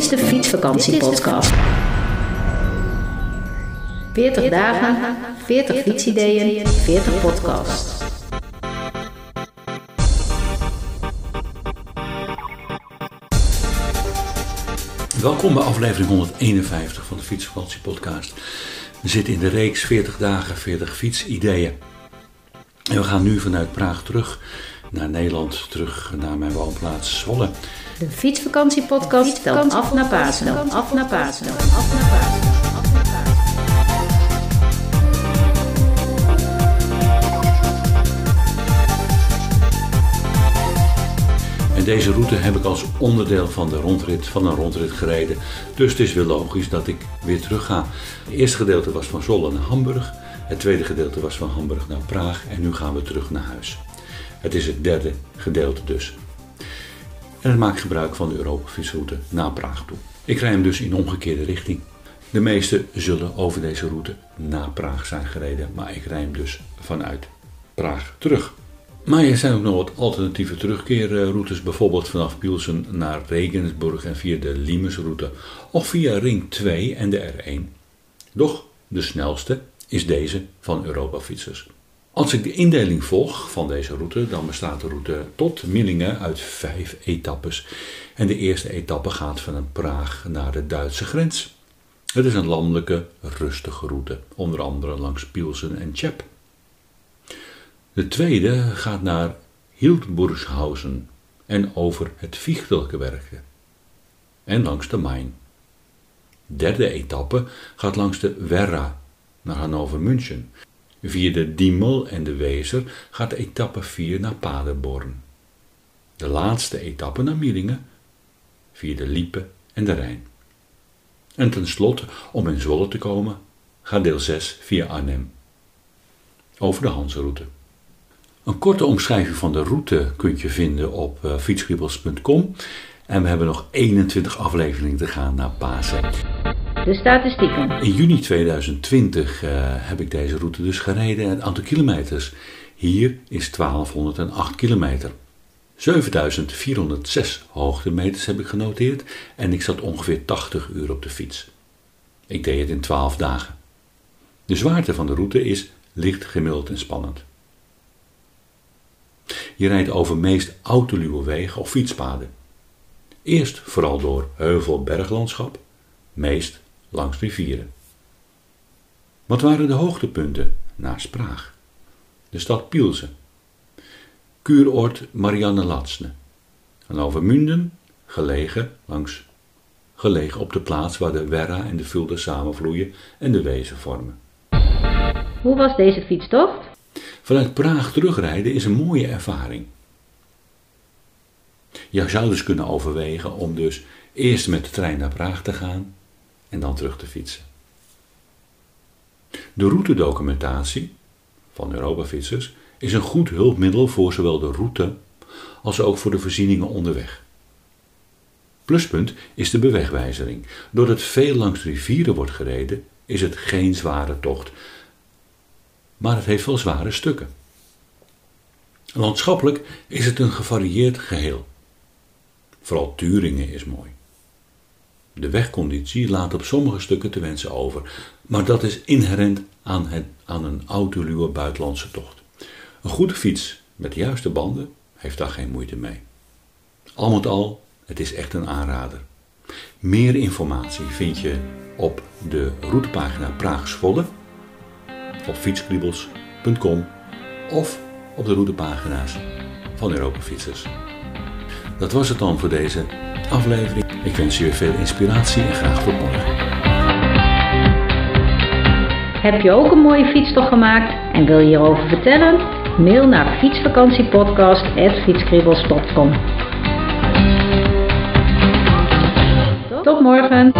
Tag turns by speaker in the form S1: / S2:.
S1: fietsvakantiepodcast. 40 dagen, 40 fietsideeën, 40 podcasts.
S2: Welkom bij aflevering 151 van de Fietsvakantiepodcast. We zitten in de reeks 40 dagen, 40 fietsideeën. En we gaan nu vanuit Praag terug naar Nederland, terug naar mijn woonplaats Zwolle.
S1: De fietsvakantiepodcast stelt af naar Pasen. Af naar Pasen. Af naar Pasen.
S2: En deze route heb ik als onderdeel van de rondrit van een rondrit gereden. Dus het is weer logisch dat ik weer terug ga. Het eerste gedeelte was van Zwolle naar Hamburg. Het tweede gedeelte was van Hamburg naar Praag. En nu gaan we terug naar huis. Het is het derde gedeelte dus. En het maakt gebruik van de Europa-fietsroute naar Praag toe. Ik rij hem dus in omgekeerde richting. De meesten zullen over deze route naar Praag zijn gereden, maar ik rij hem dus vanuit Praag terug. Maar er zijn ook nog wat alternatieve terugkeerroutes, bijvoorbeeld vanaf Pielsen naar Regensburg en via de Limesroute of via Ring 2 en de R1. Doch de snelste is deze van Europa Fietsers. Als ik de indeling volg van deze route, dan bestaat de route tot Millingen uit vijf etappes. En de eerste etappe gaat van Praag naar de Duitse grens. Het is een landelijke, rustige route, onder andere langs Pielsen en Chep. De tweede gaat naar Hildburghausen en over het Fichtelgebergte en langs de Main. Derde etappe gaat langs de Werra naar Hannover-München. Via de Diemel en de Wezer gaat etappe 4 naar Paderborn. De laatste etappe naar Millingen via de Liepe en de Rijn. En tenslotte, om in Zwolle te komen, gaat deel 6 via Arnhem. Over de Hanseroute. Een korte omschrijving van de route kun je vinden op uh. En we hebben nog 21 afleveringen te gaan naar Pasen.
S1: De statistieken.
S2: In juni 2020 uh, heb ik deze route dus gereden. Het aantal kilometers hier is 1208 kilometer. 7406 hoogtemeters heb ik genoteerd en ik zat ongeveer 80 uur op de fiets. Ik deed het in 12 dagen. De zwaarte van de route is licht gemiddeld en spannend. Je rijdt over meest autoluwe wegen of fietspaden. Eerst vooral door heuvel-berglandschap, meest langs rivieren. Wat waren de hoogtepunten naast Praag? De stad Pielze, kuuroord Marianne Latsne, Hannover Münden, gelegen, langs, gelegen op de plaats waar de Werra en de Vulde samenvloeien en de Wezen vormen.
S1: Hoe was deze fietstocht?
S2: Vanuit Praag terugrijden is een mooie ervaring. Je zou dus kunnen overwegen om dus eerst met de trein naar Praag te gaan en dan terug te fietsen. De routedocumentatie van Europafietsers is een goed hulpmiddel voor zowel de route als ook voor de voorzieningen onderweg. Pluspunt is de bewegwijzering. Doordat veel langs rivieren wordt gereden, is het geen zware tocht, maar het heeft wel zware stukken. Landschappelijk is het een gevarieerd geheel. Vooral Turingen is mooi. De wegconditie laat op sommige stukken te wensen over, maar dat is inherent aan, het, aan een autoluwe buitenlandse tocht. Een goede fiets met de juiste banden heeft daar geen moeite mee. Al met al, het is echt een aanrader. Meer informatie vind je op de routepagina Praag-Zwolle, op fietskriebels.com of op de routepagina's van Europa Fietsers. Dat was het dan voor deze aflevering. Ik wens je veel inspiratie en graag tot morgen.
S1: Heb je ook een mooie fietstocht gemaakt en wil je hierover vertellen? Mail naar fietsvakantiepodcast.fietskribbels.com Tot morgen!